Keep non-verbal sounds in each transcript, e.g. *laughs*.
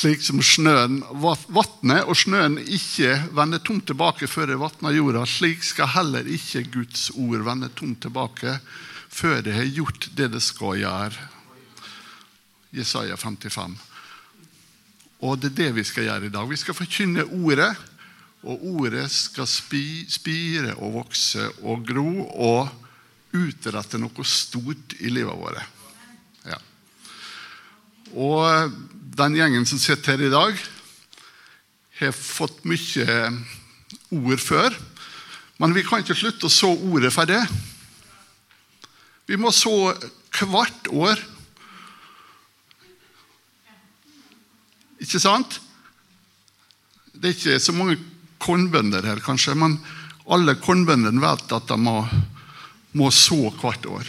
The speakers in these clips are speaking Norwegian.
Slik som snøen, vannet og snøen ikke vender tomt tilbake før det vatner jorda, slik skal heller ikke Guds ord vende tomt tilbake før det har gjort det det skal gjøre. Jesaja 55. Og det er det vi skal gjøre i dag. Vi skal forkynne ordet. Og ordet skal spire og vokse og gro og utrette noe stort i livet vårt. Og den gjengen som sitter her i dag, har fått mye ord før. Men vi kan ikke slutte å så ordet for det. Vi må så hvert år. Ikke sant? Det er ikke så mange kornbønder her, kanskje, men alle kornbøndene vet at de må, må så hvert år.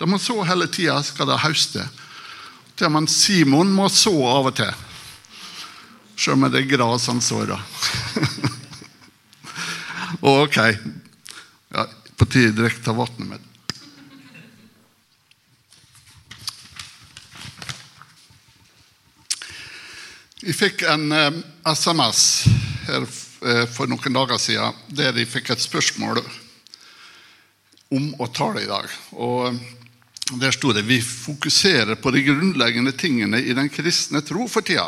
De må så hele tida, skal de høste. Men Simon må så av og til. Sjøl med det gras han sår, da. *laughs* ok. Ja, på tide å drikke av vannet mitt. Vi fikk en eh, SMS her Eh, for noen dager siden der de fikk et spørsmål om å tale i dag. Og Der sto det vi fokuserer på de grunnleggende tingene i den kristne tro for tida.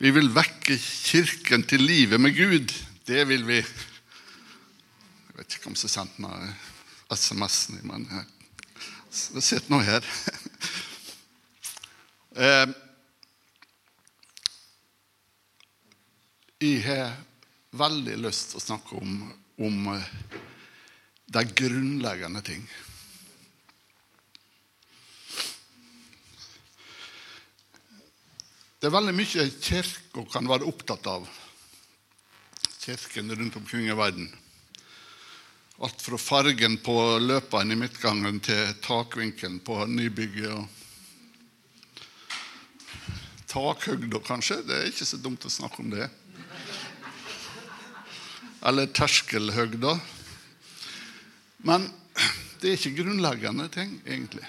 Vi vil vekke Kirken til livet med Gud. Det vil vi. Jeg vet ikke om som sendte meg SMS-en, men det sitter nå her. *laughs* Eh, jeg har veldig lyst til å snakke om, om eh, de grunnleggende ting. Det er veldig mye kirka kan være opptatt av. Kirken rundt omkring i verden. Alt fra fargen på løpene i midtgangen til takvinkelen på nybygget. og Takhøgda, kanskje. Det er ikke så dumt å snakke om det eller terskelhøgda. Men det er ikke grunnleggende ting, egentlig.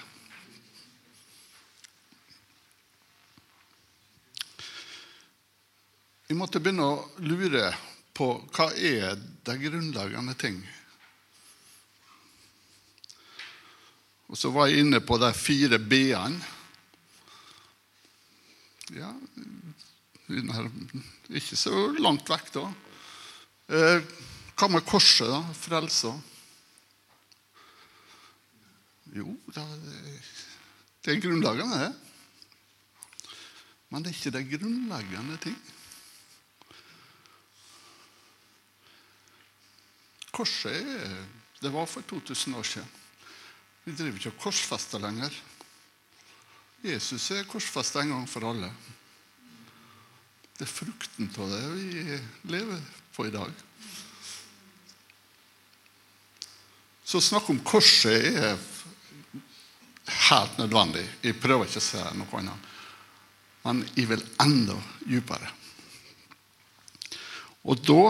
Vi måtte begynne å lure på hva er de grunnleggende ting. Og så var jeg inne på de fire b-ene. Ja, ikke så langt vekk, da. Eh, hva med korset, da? Frelsa? Jo, det er grunnleggende, det. Men det er ikke det grunnleggende ting. Korset det var for 2000 år siden. Vi driver ikke og korsfester lenger. Jesus er korsfesta en gang for alle. Det er frukten av det vi lever på i dag. Så snakk om korset er helt nødvendig. Jeg prøver ikke å si noe annet. Men jeg vil enda dypere. Og da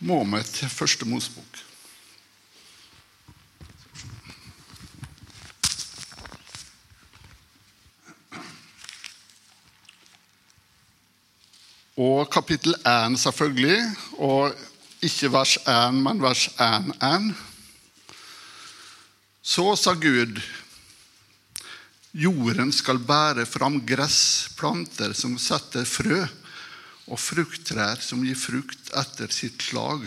må vi til første Mosebok. Og kapittel 1, selvfølgelig. Og ikke vers 1, men vers 1-1. Så sa Gud Jorden skal bære fram gressplanter som setter frø, og frukttrær som gir frukt etter sitt slag,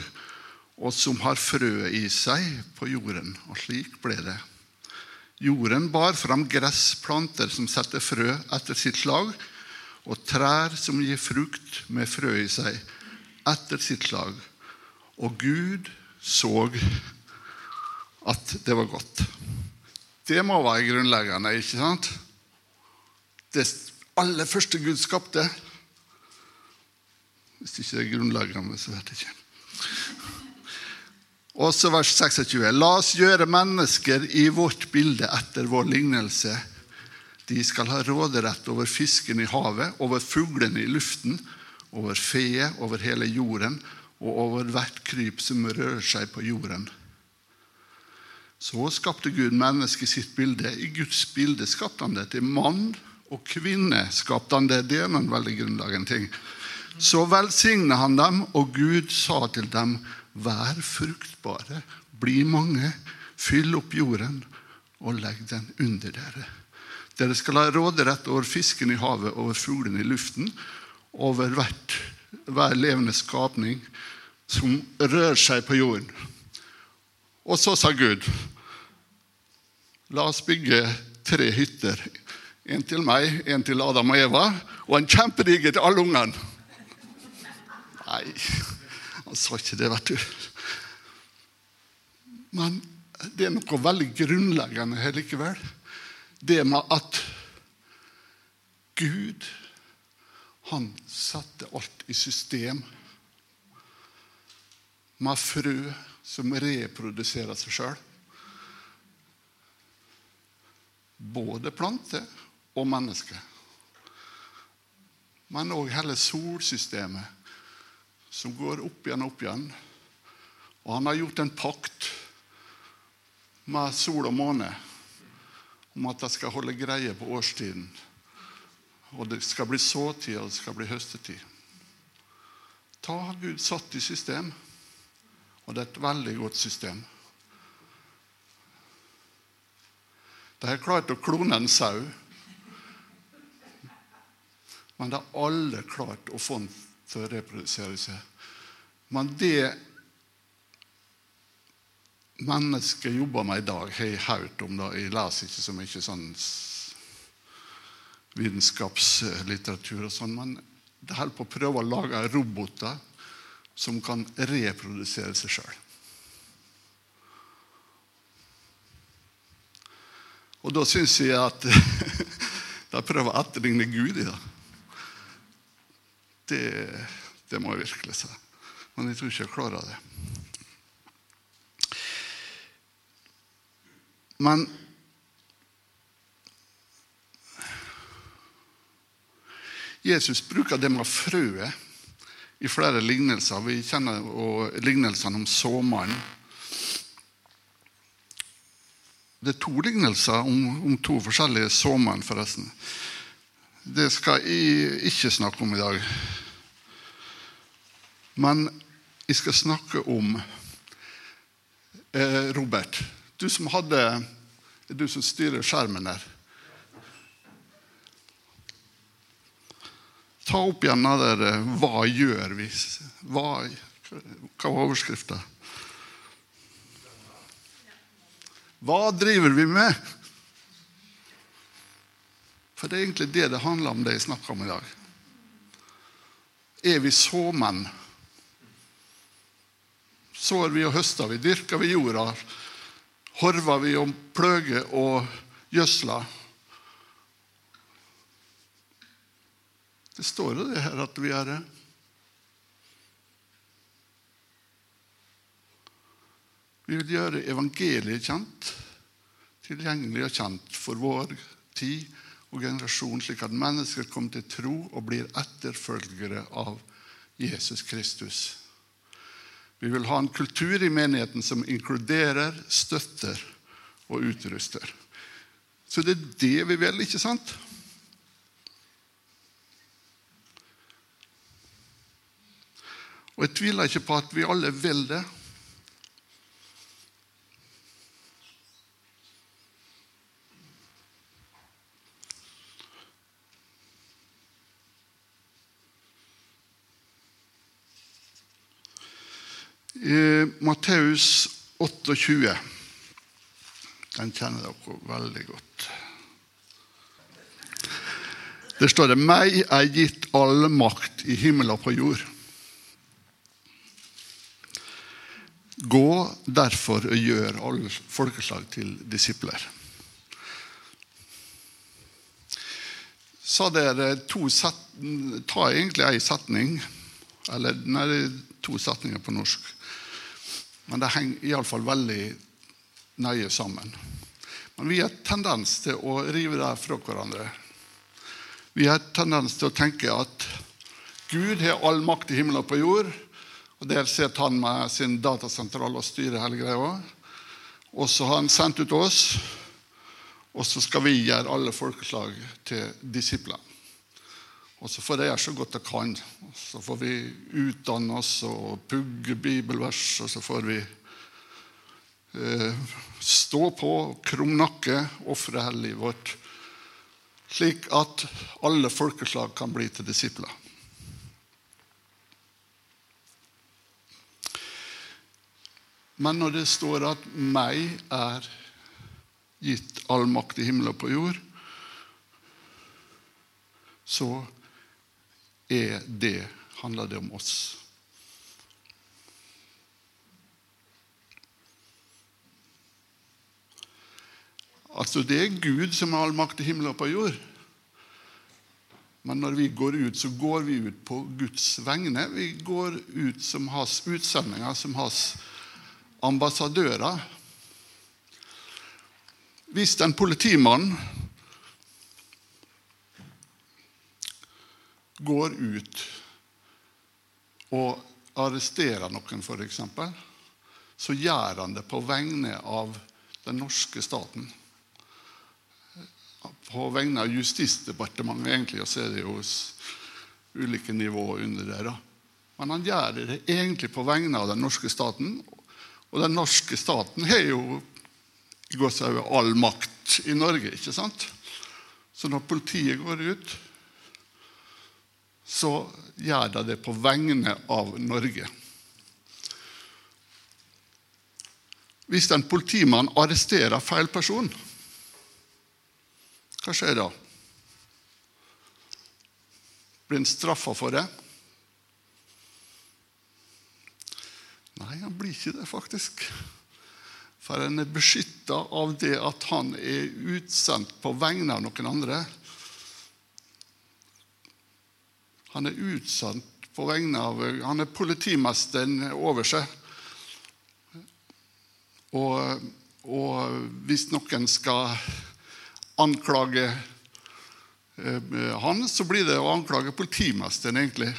og som har frø i seg på jorden. Og slik ble det. Jorden bar fram gressplanter som setter frø etter sitt slag, og trær som gir frukt med frø i seg, etter sitt slag. Og Gud så at det var godt. Det må være grunnleggende, ikke sant? Det aller første Gud skapte. Hvis ikke det er grunnleggende, så vet jeg ikke. Og så vers 26. La oss gjøre mennesker i vårt bilde etter vår lignelse de skal ha råderett over fisken i havet, over fuglene i luften, over feet over hele jorden og over hvert kryp som rører seg på jorden. Så skapte Gud mennesket i sitt bilde. I Guds bilde skapte han det. Til mann og kvinne skapte han det. Det er en veldig grunnleggende ting. Så velsigna han dem, og Gud sa til dem, vær fruktbare, bli mange, fyll opp jorden og legg den under dere. Dere skal ha råderett over fisken i havet, over fuglene i luften, over hvert, hver levende skapning som rører seg på jorden. Og så sa Gud, la oss bygge tre hytter. En til meg, en til Adam og Eva, og en kjempedigger til alle ungene. Nei, han sa ikke det, vet du. Men det er noe veldig grunnleggende her likevel. Det med at Gud, han setter alt i system. Med frø som reproduserer seg sjøl. Både planter og mennesker. Men òg hele solsystemet, som går opp igjen og opp igjen. Og han har gjort en pakt med sol og måne om at de skal holde greie på årstiden. Og det skal bli såtid, og det skal bli høstetid. Ta har Gud satt i system, og det er et veldig godt system. De har klart å klone en sau, men de har alle klart å få den til å reprodusere seg. Men det mennesket jobber med i dag, har jeg hørt om det. Jeg leser ikke så mye sånn vitenskapslitteratur og sånn, men de holder på å prøve å lage roboter som kan reprodusere seg sjøl. Og da syns jeg at *laughs* de prøver å etterligne Gud i det. Det. Det må jeg virkelig si. Men jeg tror ikke jeg klarer det. Men Jesus bruker det med frøet i flere lignelser. Vi kjenner lignelsene om såmannen. Det er to lignelser om, om to forskjellige såmenn, forresten. Det skal jeg ikke snakke om i dag. Men jeg skal snakke om eh, Robert. Du som hadde Du som styrer skjermen der. Ta opp igjen det der eh, Hva gjør vi? Hva, hva var overskrifta? Hva driver vi med? For det er egentlig det det handler om, det jeg snakker om i dag. Er vi såmenn? Sår vi og høster vi? Dyrker vi jorda? Horver vi og pløger og gjødsler? Det står jo det her at vi er det. Vi vil gjøre evangeliet kjent, tilgjengelig og kjent for vår tid og generasjon, slik at mennesker kommer til tro og blir etterfølgere av Jesus Kristus. Vi vil ha en kultur i menigheten som inkluderer, støtter og utruster. Så det er det vi vil, ikke sant? Og jeg tviler ikke på at vi alle vil det. I Matteus 28 Den kjenner dere veldig godt. Det står det 'Meg er gitt all makt i himmel og på jord'. Gå derfor og gjør alle folkeslag til disipler. Så dere to set, Ta egentlig ei setning, eller nei, to setninger på norsk. Men det henger iallfall veldig nøye sammen. Men vi har tendens til å rive det fra hverandre. Vi har tendens til å tenke at Gud har all makt i himmelen og på jord. Og Der sitter han med sin datasentral og styrer hele greia. Og så har han sendt ut oss. Og så skal vi gjøre alle folkeslag til disipler. Og så får jeg gjøre så godt jeg kan. Så får vi utdanne oss og pugge bibelvers, og så får vi eh, stå på, krum nakke, ofre hele livet vårt, slik at alle folkeslag kan bli til disipler. Men når det står at 'meg er gitt all makt i himmel og på jord', så er det, handler det om oss. Altså, det er Gud som har all makt i himmelen og på jord. Men når vi går ut, så går vi ut på Guds vegne. Vi går ut som hans utsendinger, som hans ambassadører. Hvis en politimann går ut og arresterer noen, f.eks., så gjør han det på vegne av den norske staten. På vegne av Justisdepartementet, egentlig, og så er det jo ulike nivåer under da. Men han gjør det egentlig på vegne av den norske staten. Og den norske staten har jo i gåsehud all makt i Norge, ikke sant? Så når politiet går ut, så gjør de det på vegne av Norge. Hvis en politimann arresterer feil person, hva skjer da? Blir han straffa for det? Nei, han blir ikke det, faktisk. For han er beskytta av det at han er utsendt på vegne av noen andre. Han er utsatt på vegne av Han er politimesteren over seg. Og, og hvis noen skal anklage eh, han, så blir det å anklage politimesteren, egentlig.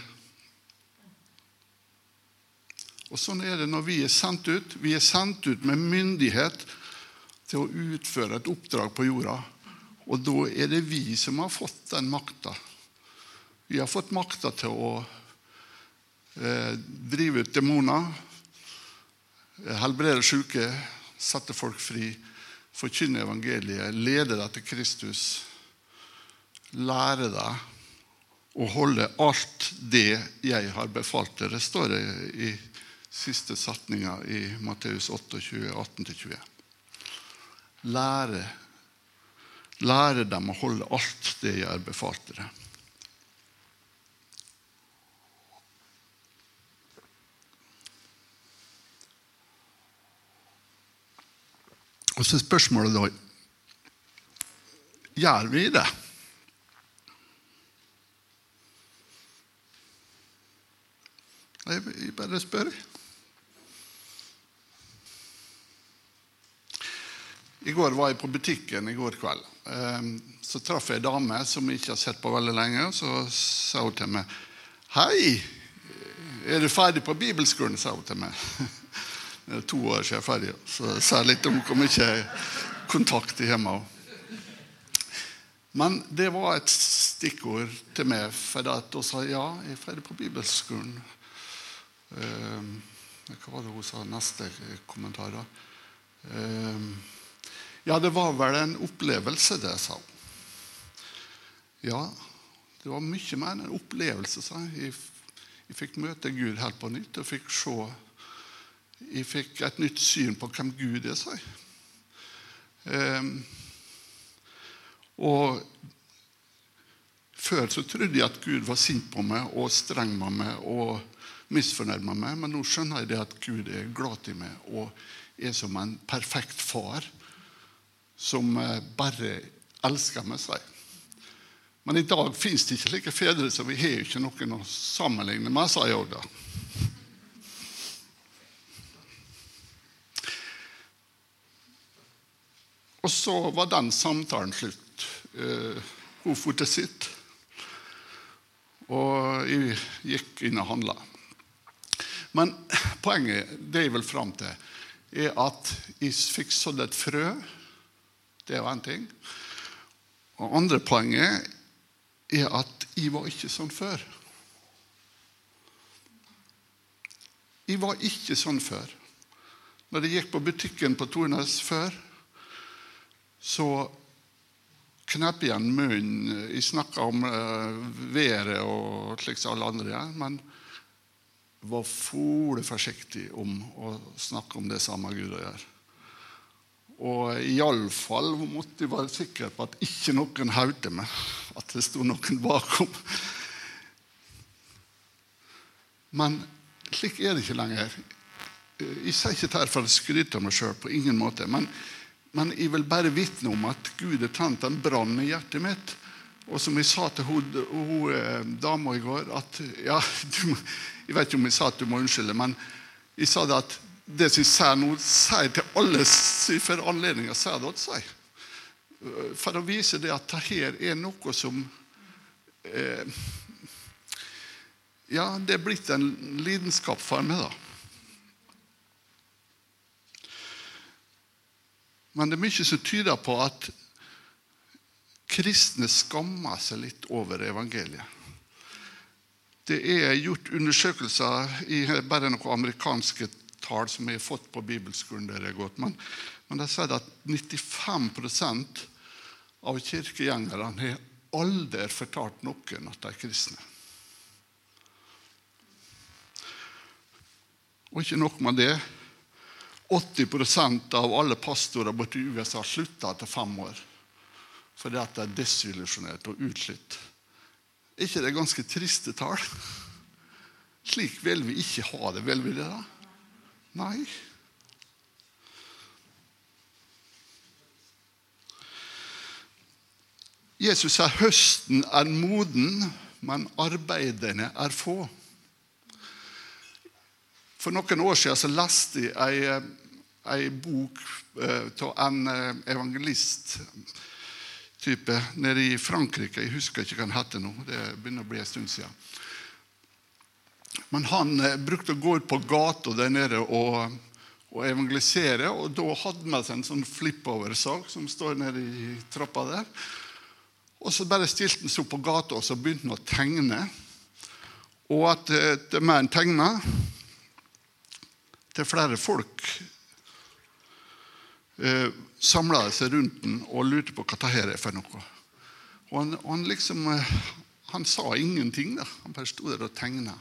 Og Sånn er det når vi er sendt ut. Vi er sendt ut med myndighet til å utføre et oppdrag på jorda. Og da er det vi som har fått den makta. Vi har fått makta til å eh, drive ut demoner, helbrede syke, sette folk fri, forkynne evangeliet, lede deg til Kristus, lære deg å holde alt det jeg har befalt dere, står det i siste setninga i Matteus 28, 18-20. Lære, lære dem å holde alt det jeg har befalt dere. Og så er spørsmålet da Gjør vi det? Jeg bare spør. I går var jeg på butikken i går kveld. Ehm, så traff jeg ei dame som jeg ikke har sett på veldig lenge. Så sa hun til meg 'Hei, er du ferdig på bibelskolen?' sa hun til meg. *laughs* Det er to år siden jeg er ferdig, så jeg sier litt om hvor mye kontakt jeg har henne. Men det var et stikkord til meg, for hun sa ja, jeg er ferdig på bibelskolen. Ehm, hva var det hun sa neste kommentar? da? Ehm, ja, det var vel en opplevelse, det, sa hun. Ja, det var mye mer enn en opplevelse, sa. Jeg, jeg fikk møte Gud helt på nytt og fikk se Jeg fikk et nytt syn på hvem Gud er, sa jeg. Um, og før så trodde jeg at Gud var sint på meg og streng med meg og misfornøyd med meg, men nå skjønner jeg det at Gud er glad i meg og er som en perfekt far som eh, bare elsker med seg. Men i dag fins det ikke slike fedre, så vi har ikke noen å sammenligne med, sa Jorda. Og så var den samtalen slutt. Eh, til sitt, og jeg gikk inn og handla. Men poenget, det jeg vil fram til, er at jeg fikk sådd et frø Det var én ting. Og andre poenget er at jeg var ikke sånn før. Jeg var ikke sånn før. Når jeg gikk på butikken på Tornes før, så knep igjen munnen. Jeg snakka om uh, været og slik som alle andre gjør, men var fole forsiktig om å snakke om det samme Gud gjør. Og iallfall måtte jeg være sikker på at ikke noen hørte meg, at det sto noen bakom. Men slik er det ikke lenger. Jeg sier ikke dette for å skryte av meg sjøl, på ingen måte. Men, men, jeg vil bare vitne om at Gud har tent en brann i hjertet mitt. Og som jeg sa til hun, eh, dama i går at ja, *laughs* du, Jeg vet ikke om jeg sa at du må unnskylde, men jeg sa det at det som jeg sier nå, sier til alle for anledninger sier det til seg. For å vise det at det her er noe som eh, ja, det er blitt en lidenskap for meg, da. Men det er mye som tyder på at kristne skammer seg litt over evangeliet. Det er gjort undersøkelser i bare noen amerikanske tall som jeg har fått på bibelskolen. der jeg har gått, Men, men de sier at 95% av kirkegjengerne har aldri fortalt noen at de er kristne. Og ikke nok med det. 80% av alle pastorer borte i USA slutta etter fem år fordi at de er desillusjonerte og utslitt. Er ikke det ganske triste tall? Slik vil vi ikke ha det, vil vi det? da? Nei. Jesus sier høsten er moden, men arbeiderne er få. For noen år siden så leste jeg eh, ei bok av eh, en eh, evangelist-type nede i Frankrike. Jeg husker ikke hva han heter nå. Det begynner å bli en stund siden. Men han brukte å gå ut på gata der nede og, og evangelisere. Og da hadde han med seg en sånn flip-over-sak som står nede i trappa der. Og så bare stilte han seg opp på gata og så begynte han å tegne. Og at det mer han tegna, til flere folk eh, samla seg rundt den og lurte på hva dette er for noe. Og han, han, liksom, eh, han sa ingenting. da. Han bare sto der og tegna.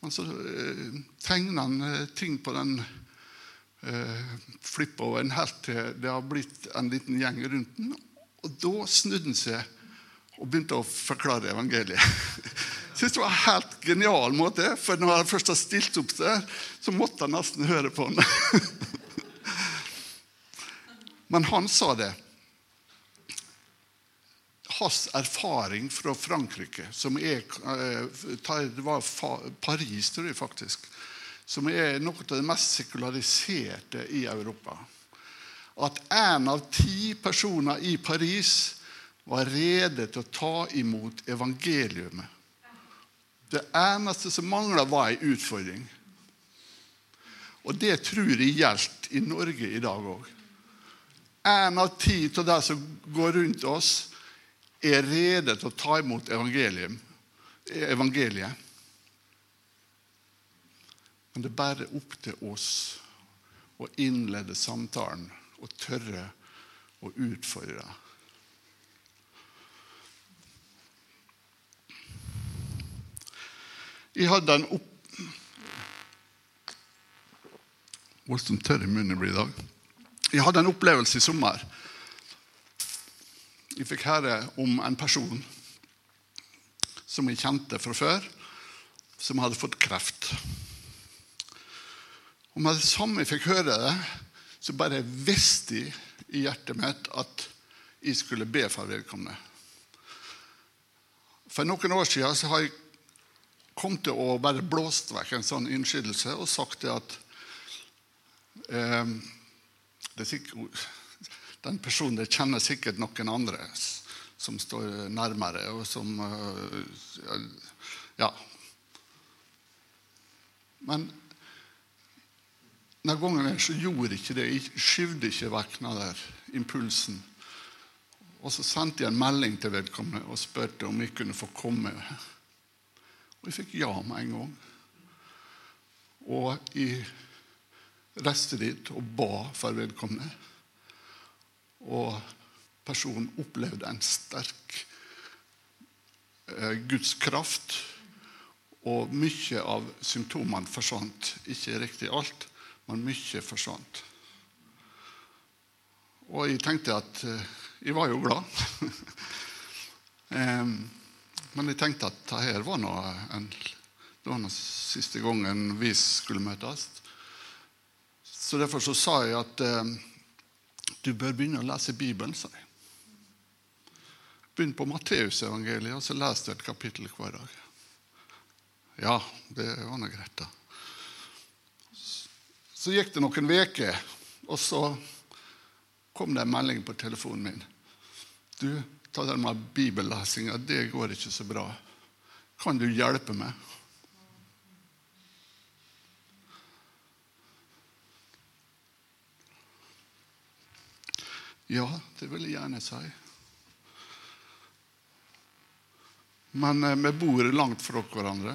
Men så eh, tegna han eh, ting på den eh, flip-overen helt til det har blitt en liten gjeng rundt den. Og da snudde han seg og begynte å forklare evangeliet. *laughs* synes det var en helt genial måte, for når han først har stilt opp der, så måtte han nesten høre på han. *laughs* Men han sa det. Hans erfaring fra Frankrike, som er eh, Det var Paris, tror jeg faktisk. Som er noe av det mest sekulariserte i Europa. At én av ti personer i Paris var rede til å ta imot evangeliumet det eneste som mangla, var ei utfordring. Og det tror jeg gjelder i Norge i dag òg. En av ti av de som går rundt oss, er rede til å ta imot evangeliet. Men det er bare opp til oss å innlede samtalen og tørre å utfordre. Jeg hadde en opp... Voldsomt tørr i munnen blir i dag. Jeg hadde en opplevelse i sommer. Jeg fikk høre om en person som jeg kjente fra før, som hadde fått kreft. Og med det samme jeg fikk høre det, så bare visste jeg i hjertet mitt at jeg skulle be for vedkommende. For noen år siden så har jeg kommet til å bare blåst vekk en sånn innskytelse og sagt det at eh, sikkert, Den personen kjenner sikkert noen andre som står nærmere, og som eh, Ja. Men denne gangen så gjorde ikke det. Jeg skyvde ikke vekk der impulsen. Og så sendte jeg en melding til vedkommende og spurte om jeg kunne få komme. Og jeg fikk ja med en gang. Og jeg reiste dit og ba for vedkommende. Og personen opplevde en sterk eh, Guds kraft. Og mye av symptomene forsvant. Ikke riktig alt, men mye forsvant. Og jeg tenkte at eh, Jeg var jo glad. *laughs* Men jeg tenkte at dette var nå en, det var nå siste gangen vi skulle møtes. Så Derfor så sa jeg at eh, du bør begynne å lese Bibelen. sa jeg. Begynn på Matteusevangeliet, og så les du et kapittel hver dag. Ja, det var nå greit, da. Så gikk det noen uker, og så kom det en melding på telefonen min. Du, ta den med bibellesinga, det går ikke så bra. Kan du hjelpe meg? Ja, det vil jeg gjerne si. Men eh, vi bor langt fra hverandre.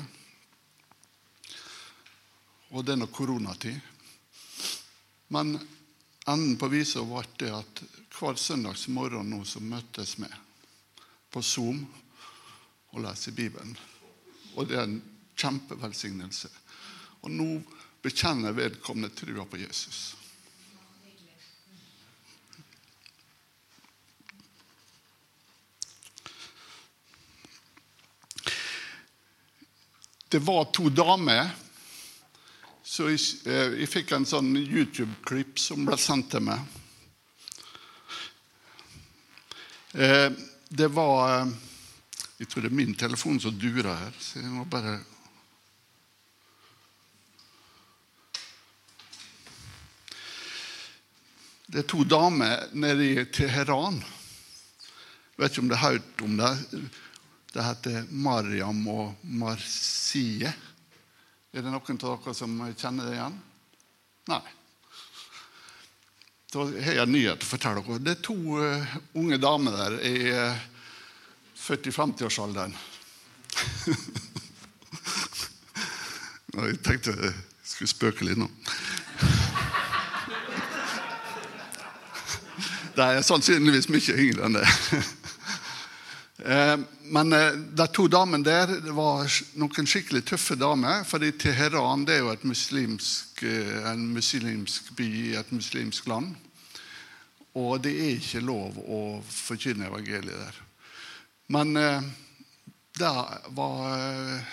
Og det er nå koronatid. Men enden på visa ble det at hver søndags morgen nå så møtes vi på Zoom og leser Bibelen. Og det er en kjempevelsignelse. Og nå bekjenner vedkommende trua på Jesus. Det var to damer. Så jeg, eh, jeg fikk en sånn YouTube-klipp som ble sendt til meg. Eh, det var eh, Jeg tror det er min telefon som durer her, så jeg må bare Det er to damer nede i Teheran. Jeg vet ikke om du har hørt om det. Det heter Mariam og Marsie. Er det noen av dere som kjenner det igjen? Nei. Da har jeg en nyhet å fortelle dere. Det er to uh, unge damer der i uh, 40-50-årsalderen. *laughs* jeg tenkte jeg skulle spøke litt nå. *laughs* Det er sannsynligvis mye yngre enn det. *laughs* Eh, men eh, de to damene der var noen skikkelig tøffe damer. fordi Teheran det er jo muslimsk, eh, en muslimsk by i et muslimsk land. Og det er ikke lov å forkynne evangeliet der. Men det var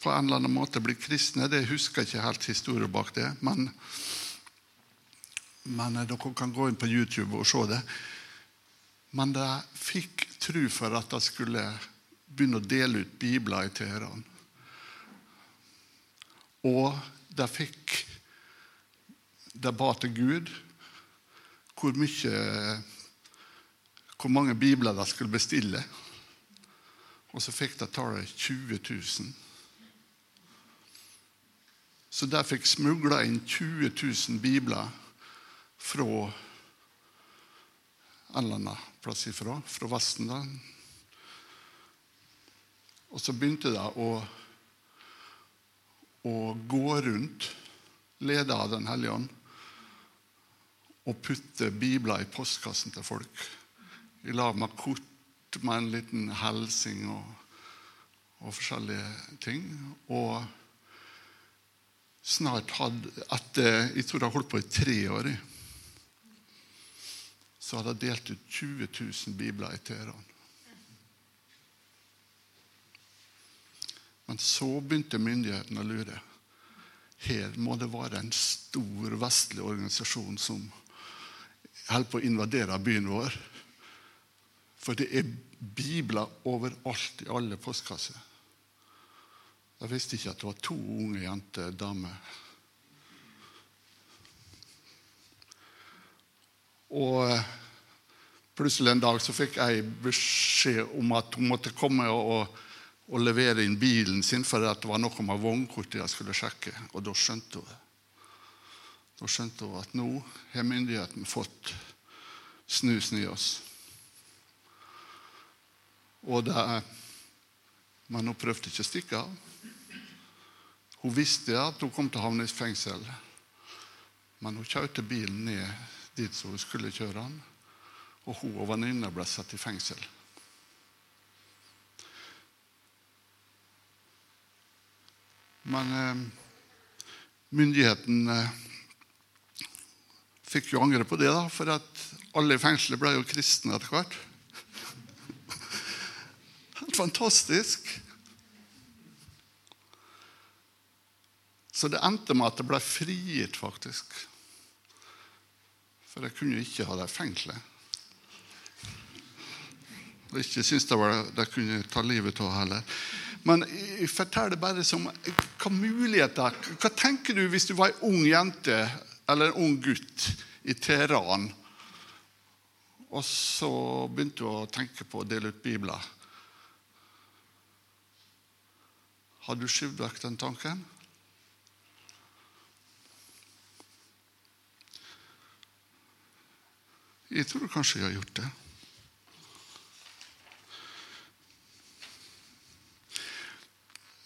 på en eller annen måte blitt kristne. Det husker jeg ikke helt historien bak det. Men, men dere kan gå inn på YouTube og se det. Men de fikk tro for at de skulle begynne å dele ut bibler i Teheran. Og de fikk De ba til Gud hvor, mye, hvor mange bibler de skulle bestille. Og så fikk de tallet 20 000. Så de fikk smugla inn 20 000 bibler fra en eller annen plass ifra, fra Vesten. da. Og så begynte de å, å gå rundt, ledet av Den hellige ånd, og putte bibler i postkassen til folk. I lag med kort med en liten hilsen og, og, forskjellige ting. Og snart hadde etter, Jeg tror de holdt på i tre år. i så hadde de delt ut 20 000 bibler i Teheran. Men så begynte myndighetene å lure. Her må det være en stor vestlig organisasjon som holder på å invadere byen vår. For det er bibler overalt i alle postkasser. Jeg visste ikke at det var to unge jenter, damer. Og eh, plutselig en dag så fikk jeg beskjed om at hun måtte komme og, og levere inn bilen sin, for det var noe med vognkortet jeg skulle sjekke. Og da skjønte hun. Da skjønte hun at nå har myndighetene fått snusen i oss. Og det, Men hun prøvde ikke å stikke av. Hun visste at hun kom til å havne i fengsel, men hun kjørte bilen ned dit som hun skulle kjøre han, og hun og venninna ble satt i fengsel. Men eh, myndigheten eh, fikk jo angre på det, da, for at alle i fengselet ble jo kristne etter hvert. *laughs* Helt fantastisk. Så det endte med at det ble frigitt, faktisk. For jeg kunne jo ikke ha det fengselet. Og ikke syntes det, var, det kunne ta livet av heller. Men jeg forteller bare som hva muligheter Hva tenker du hvis du var ei ung jente eller en ung gutt i Teheran, og så begynte du å tenke på å dele ut bibler? Har du skyvd vekk den tanken? Jeg tror kanskje jeg har gjort det.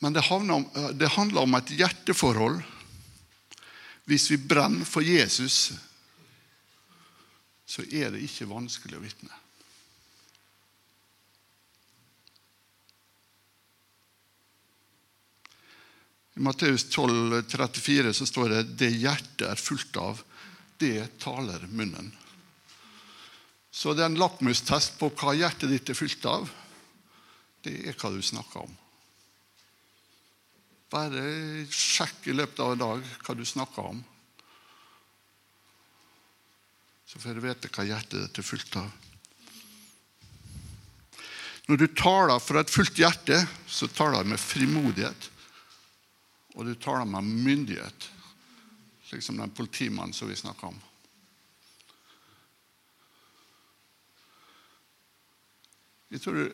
Men det, om, det handler om et hjerteforhold. Hvis vi brenner for Jesus, så er det ikke vanskelig å vitne. I Matteus 12, 34 så står det 'det hjertet er fullt av, det taler munnen'. Så det er en lakmustest på hva hjertet ditt er fylt av. Det er hva du snakker om. Bare sjekk i løpet av en dag hva du snakker om. Så får du vite hva hjertet ditt er fylt av. Når du taler fra et fullt hjerte, så taler du med frimodighet. Og du taler med myndighet, slik som den politimannen som vi snakka om. Jeg tror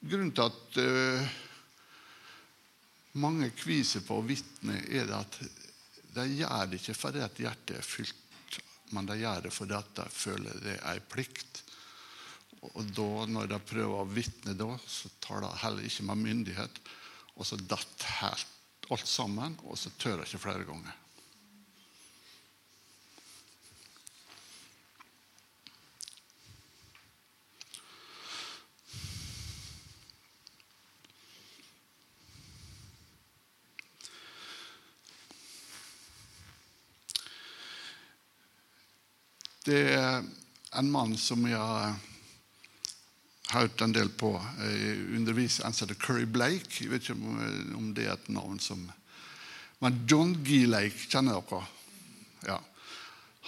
Grunnen til at uh, mange kviser på å vitne, er det at de gjør det ikke fordi at hjertet er fylt, men de gjør det fordi at de føler det er en plikt. Og da, når de prøver å vitne, da, så tar de heller ikke med myndighet. Og så datt helt alt sammen, og så tør de ikke flere ganger. Det er en mann som jeg har hørt en del på. Undervis en som heter Curry Blake. Jeg vet ikke om det er et navn som Men John G. Lake kjenner dere? Ja.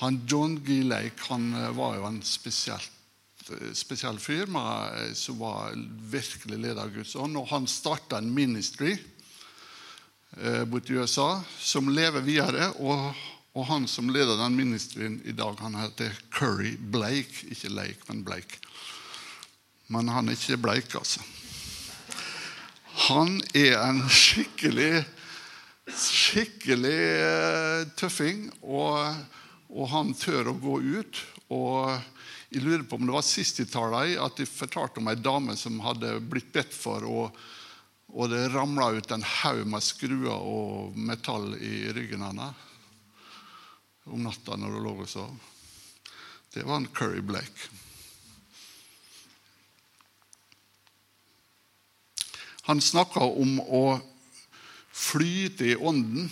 Han John G. Lake han eh, var jo en eh, spesiell fyr med, eh, som var virkelig leder av Guds ånd. Og han starta en ministry eh, borti USA som lever videre. og og han som leder den ministeren i dag, han heter Curry Blake. Ikke Lake, men Blake. Men han er ikke bleik, altså. Han er en skikkelig skikkelig eh, tøffing, og, og, han tør å gå ut. Og jeg lurer på om det var sist i tala at de fortalte om ei dame som hadde blitt bedt for, og, og det ramla ut en haug med skruer og metall i ryggen hennes om natta når du lå og sov. Det var en Curry Blake. Han snakka om å flyte i ånden.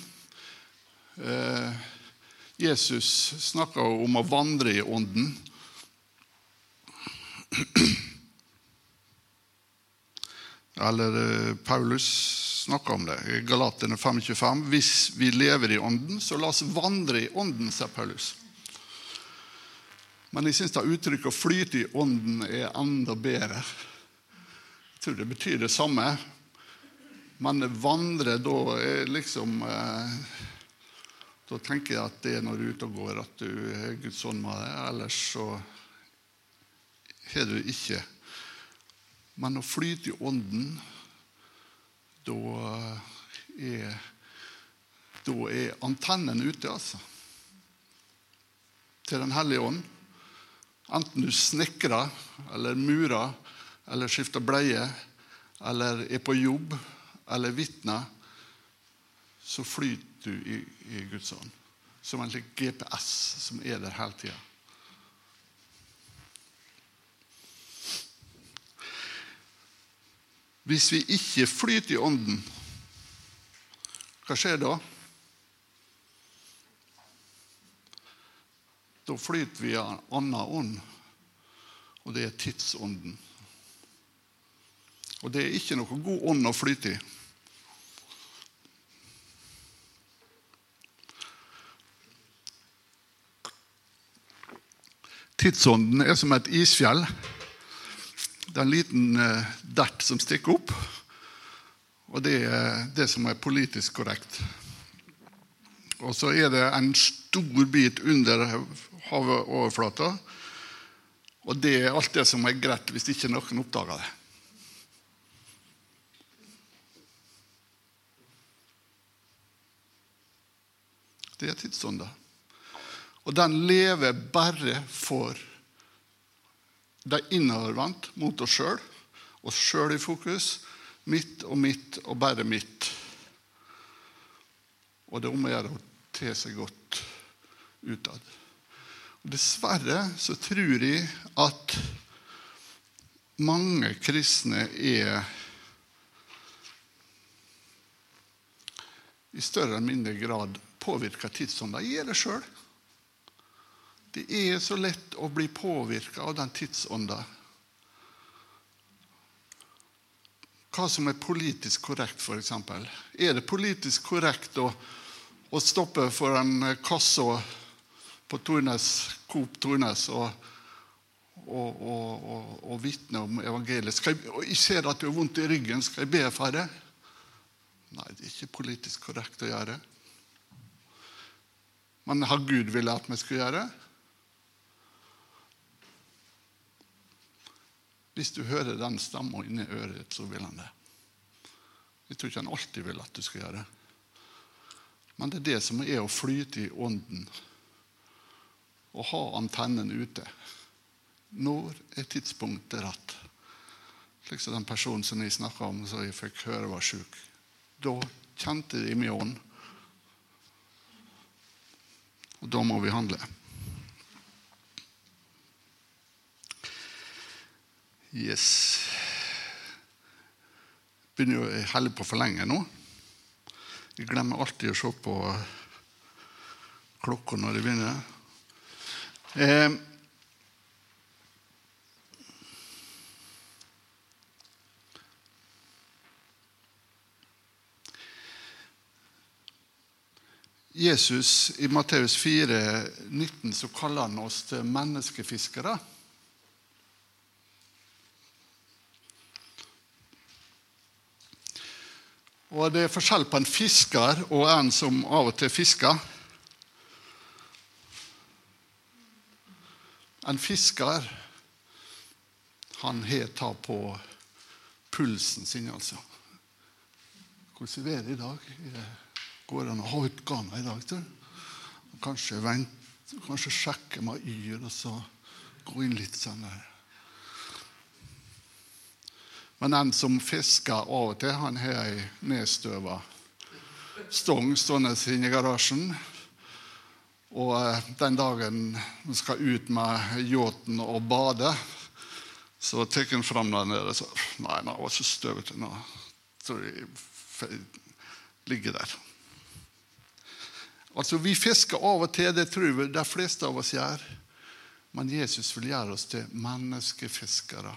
Eh, Jesus snakka om å vandre i ånden. Eller eh, Paulus snakker om det i Galaterne 5.25. Hvis vi lever i Ånden, så la oss vandre i Ånden, sier Paulus. Men jeg syns uttrykket 'å flyte i Ånden' er enda bedre. Jeg tror det betyr det samme. Men vandre, da er liksom eh, Da tenker jeg at det er når du er ute og går, at du er Guds ånd med deg. Ellers så har du ikke. Men å flyte i Ånden da er, da er antennen ute, altså. Til Den hellige ånd. Enten du snekrer eller murer eller skifter bleie eller er på jobb eller vitner, så flyter du i, i Guds ånd. Som en GPS som er der hele tida. Hvis vi ikke flyter i Ånden, hva skjer da? Da flyter vi i en annen ånd, og det er tidsånden. Og det er ikke noe god ånd å flyte i. Tidsånden er som et isfjell. Det er en liten eh, dert som stikker opp, og det er det som er politisk korrekt. Og så er det en stor bit under havoverflata, og det er alt det som er greit hvis ikke noen oppdager det. Det er tidsånda. Og den lever bare for de innovervendt mot oss sjøl. Oss sjøl i fokus. Mitt og mitt og bare mitt. Og det er om å gjøre å te seg godt utad. Dessverre så tror jeg at mange kristne er i større eller mindre grad påvirka tidsånda. Jeg er det sjøl. Det er så lett å bli påvirka av den tidsånda. Hva som er politisk korrekt, f.eks. Er det politisk korrekt å, å stoppe foran kassa på Tornes, Coop Tornes og, og, og, og, vitne om evangeliet? Skal jeg, og jeg ser at du har vondt i ryggen. Skal jeg be for det? Nei, det er ikke politisk korrekt å gjøre. Men har Gud villet at vi skulle gjøre det? Hvis du hører den stemma inni øret ditt, så vil han det. Jeg tror ikke han alltid vil at du skal gjøre det. Men det er det som er å flyte i ånden og ha antennene ute. Når er tidspunktet rett? Slik som den personen som jeg snakka om, som jeg fikk høre var sjuk. Da kjente de min ånd. Og da må vi handle. Yes. Begynner jo å helle på for lenge nå. Jeg glemmer alltid å se på klokka når det begynner. Eh, Jesus i Matteus 4, 19, så kaller han oss til menneskefiskere. Og det er forskjell på en fisker og en som av og til fisker. En fisker han har ta på pulsen sin, altså. Hvordan er været i dag? Går det an å garna i dag? Tror Kanskje, vent, kanskje sjekke med yr, og så gå inn litt sånn der. Men den som fisker av og til, han har ei nedstøva stong stående inne i garasjen. Og eh, den dagen han skal ut med yachten og bade, så tar han fram der og så Nei, den var så støvete nå. tror jeg ligger der. Altså, Vi fisker av og til, det tror vi de fleste av oss gjør. Men Jesus vil gjøre oss til menneskefiskere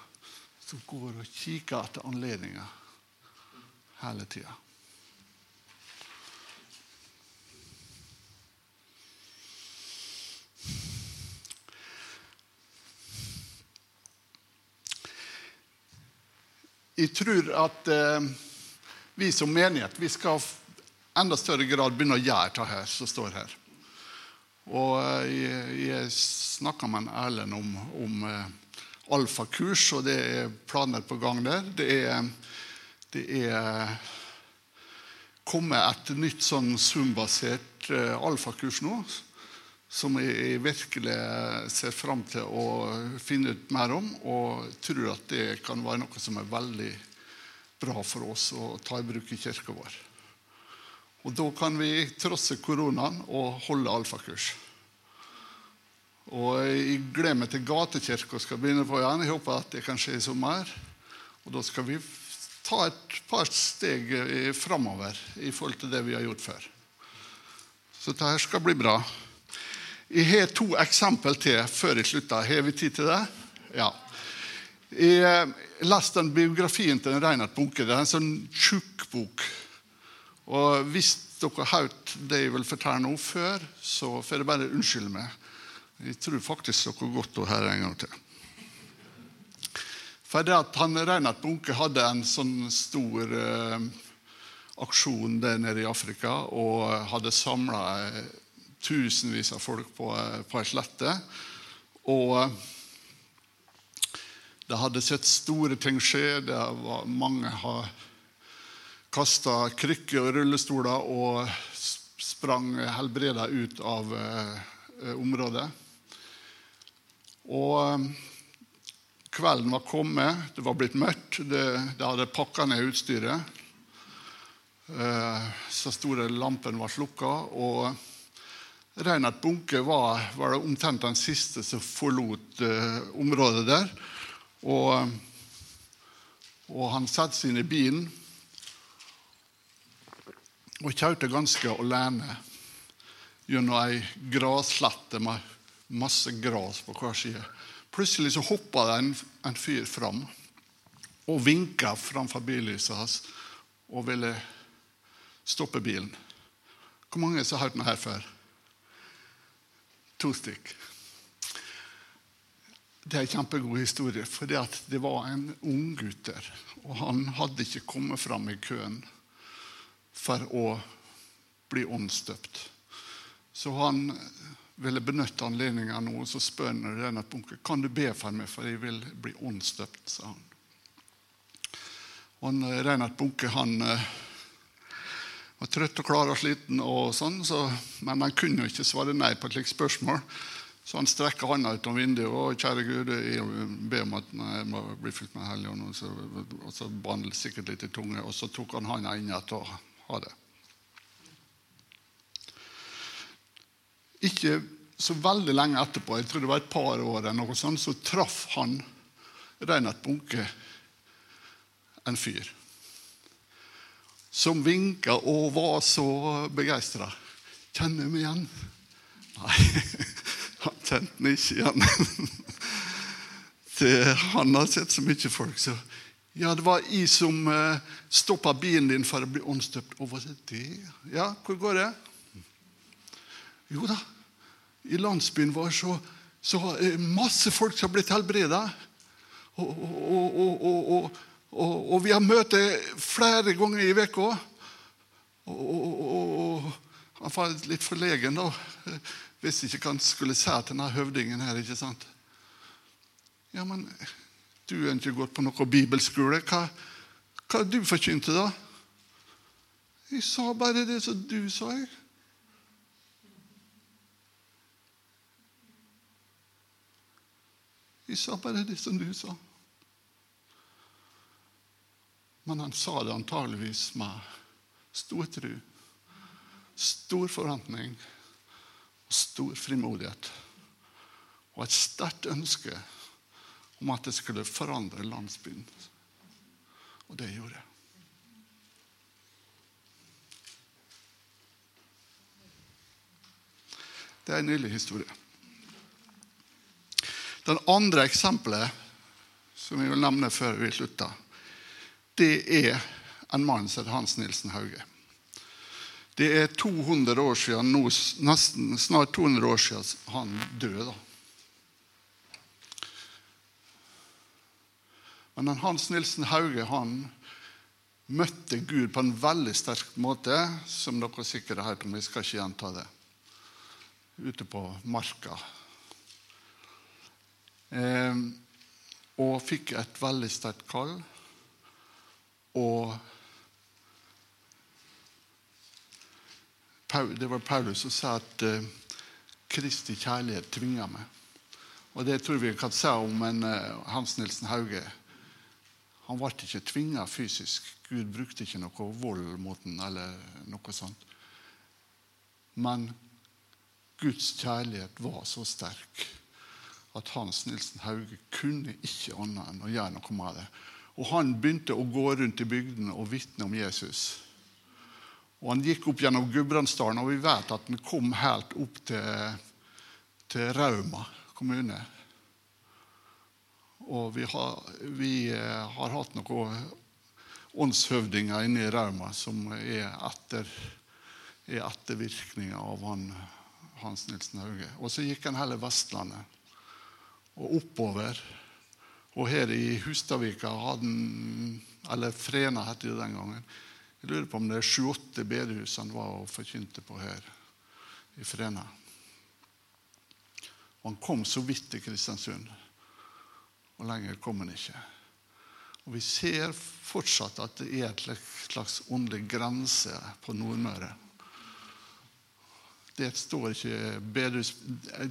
som går og kikker etter anledninger hele tida. Jeg tror at eh, vi som menighet vi skal enda større grad begynne å gjøre det her som står her. Og eh, jeg, jeg snakka med en Erlend om, om eh, alfakurs, og det er planer på gang der. Det er, det er kommet et nytt sånn Zoom-basert uh, alfakurs nå, som jeg virkelig ser fram til å finne ut mer om, og tror at det kan være noe som er veldig bra for oss å ta i bruk i kirka vår. Og da kan vi trosse koronaen og holde alfakurs. Og Jeg gleder meg til gatekirka skal begynne på igjen. Jeg håper at det kan skje i sommer. Og da skal vi ta et par steg framover i forhold til det vi har gjort før. Så dette skal bli bra. Jeg har to eksempel til før jeg slutter. Har vi tid til det? Ja. Jeg leste den biografien til Reinhard Bunke. Det er en sånn tjukk bok. Og hvis dere har hørt det jeg vil fortelle nå før, så får dere bare unnskylde meg. Jeg tror faktisk dere godt å høre en gang til. For det at han, Reinhard Bunke hadde en sånn stor eh, aksjon der nede i Afrika og hadde samla eh, tusenvis av folk på, eh, på ei slette. Og de det hadde sett store ting skje. Det var, mange har kasta krykker og rullestoler og sprang helbreda ut av eh, området. Og eh, kvelden var kommet, det var blitt mørkt, det, det hadde pakka ned utstyret. Eh, så store lampen var slukka. og Reinhard Bunke var, var, det omtrent den siste som forlot uh, området der. Og, og han satte seg inn i bilen og kjørte ganske alene gjennom ei grasslette med masse gras på hver side. Plutselig så hoppa det en, en fyr fram og vinka framfor billyset hans og ville stoppe bilen. Hvor mange har hørt meg her før? To stykk. Det er en kjempegod historie, for det var en ung gutt der. Og han hadde ikke kommet fram i køen for å bli åndsdøpt. Så han ville benytte anledningen nå, så spør han denne bunken, kan du be for meg, for jeg vil bli åndsdøpt. sa han. Og han, Reinhard Bunke han eh, var trøtt og klar og sliten, og sånn, så, men han kunne jo ikke svare nei på et slikt spørsmål. Så han strekka ut om vinduet og kjære Gud, jeg ber om at jeg må bli fylt med Hellig Og så, og så ba han sikkert litt i tunge, og så tok han hånda inn igjen og ha det. Ikke så veldig lenge etterpå, jeg tror det var et par år, eller noe sånt, så traff han Reinhard Bunke en fyr som vinka og var så begeistra. Kjenner du meg igjen? Nei, *laughs* han kjente meg ikke igjen. Han har sett så mye folk, så Ja, det var jeg som eh, stoppa bilen din for å bli åndsdøpt. Ja, hvor går det? Jo da, i landsbyen vår så, så masse folk som har blitt helbreda. Og, og, og, og vi har møte flere ganger i uka. Og, han var litt forlegen da. Visste ikke hva han skulle si til denne høvdingen her. ikke sant? Ja, men du har ikke gått på noe bibelskole. Hva, hva du forkynte da? Jeg sa bare det som du sa. jeg. Jeg sa bare det som du sa. Men han sa det antageligvis med stor tro, stor forventning og stor frimodighet. Og et sterkt ønske om at det skulle forandre landsbyen. Og det gjorde det. Det er en nylig historie. Den andre eksempelet som jeg vil nevne før vi slutter, det er en mann som heter Hans Nilsen Hauge. Det er 200 år siden, nå, nesten snart 200 år siden han døde. Men Hans Nilsen Hauge han møtte Gud på en veldig sterk måte, som dere sikkert har hørt om. Jeg skal ikke gjenta det. Ute på marka. Eh, og fikk et veldig sterkt kall. Og det var Paulus som sa at uh, Kristi kjærlighet tvinger meg. Og det tror vi kan si om en uh, Hans Nilsen Hauge. Han ble ikke tvinga fysisk. Gud brukte ikke noe vold mot ham eller noe sånt. Men Guds kjærlighet var så sterk at Hans Nilsen Hauge kunne ikke annet enn å gjøre noe med det. Og han begynte å gå rundt i bygdene og vitne om Jesus. Og Han gikk opp gjennom Gudbrandsdalen, og vi vet at han kom helt opp til, til Rauma kommune. Og vi har, vi eh, har hatt noen åndshøvdinger inne i Rauma som er, etter, er ettervirkninger av han, Hans Nilsen Hauge. Og så gikk han hele Vestlandet og oppover. Og her i Hustadvika hadde han Eller Frena het det den gangen. Jeg lurer på om det er sju-åtte bedehus han var og forkynte på her i Frena. Og han kom så vidt til Kristiansund. Og lenger kom han ikke. Og Vi ser fortsatt at det er et slags åndelig grense på Nordmøre. Det står ikke bedus,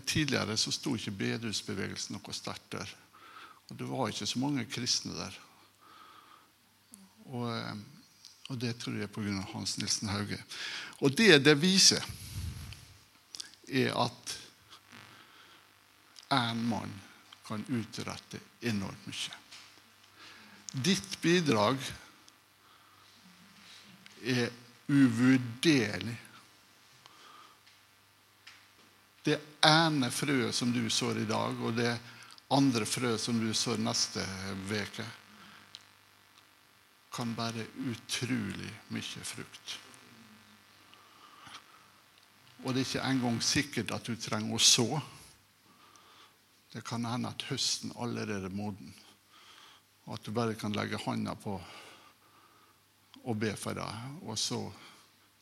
tidligere så sto ikke bedehusbevegelsen noe sterkt der. Og det var ikke så mange kristne der. Og, eh, og det tror jeg er pga. Hans Nilsen Hauge. Og det det viser, er at én mann kan utrette enormt mye. Ditt bidrag er uvurderlig. Det ene frøet som du sår i dag, og det andre frøet som du sår neste uke, kan bære utrolig mye frukt. Og det er ikke engang sikkert at du trenger å så. Det kan hende at høsten allerede er moden, og at du bare kan legge hånda på og be for deg, og så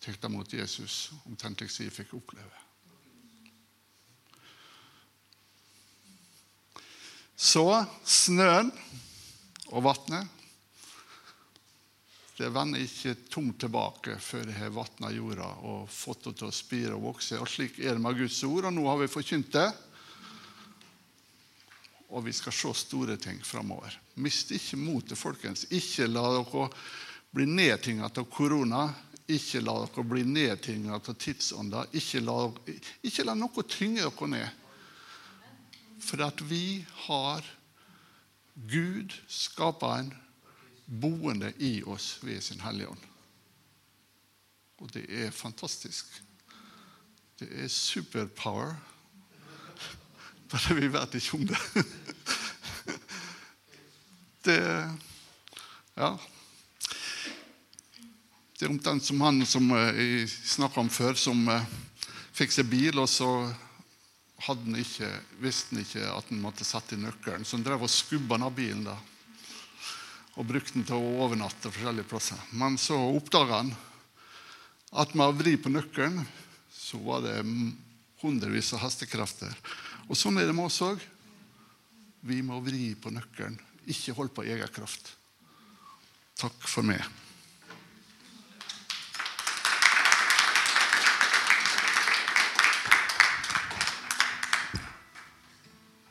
tar deg mot Jesus, omtrent slik jeg fikk oppleve. Så snøen og vannet det vender ikke tomt tilbake før det har vatna jorda og fått det til å spire og vokse. Og Slik er det med Guds ord, og nå har vi forkynt det. Og vi skal se store ting framover. Mist ikke motet, folkens. Ikke la dere bli nedtinga av korona. Ikke la dere bli nedtinga av tidsånda. Ikke la, ikke la noe tynge dere ned. For at vi har Gud, skaperen, boende i oss ved sin Hellige Ånd. Og det er fantastisk. Det er superpower. *laughs* Bare vi vet ikke om det. *laughs* Det Ja. Det er omtrent som han som eh, jeg snakka om før, som eh, fikk seg bil, og så han ikke, visste han ikke at han måtte sette i nøkkelen. Så han drev og skubba av bilen da, og brukte den til å overnatte forskjellige plasser. Men så oppdaga han at med å vri på nøkkelen så var det hundrevis av hestekrefter. Og sånn er det med oss òg. Vi må vri på nøkkelen, ikke holde på egen kraft. Takk for meg.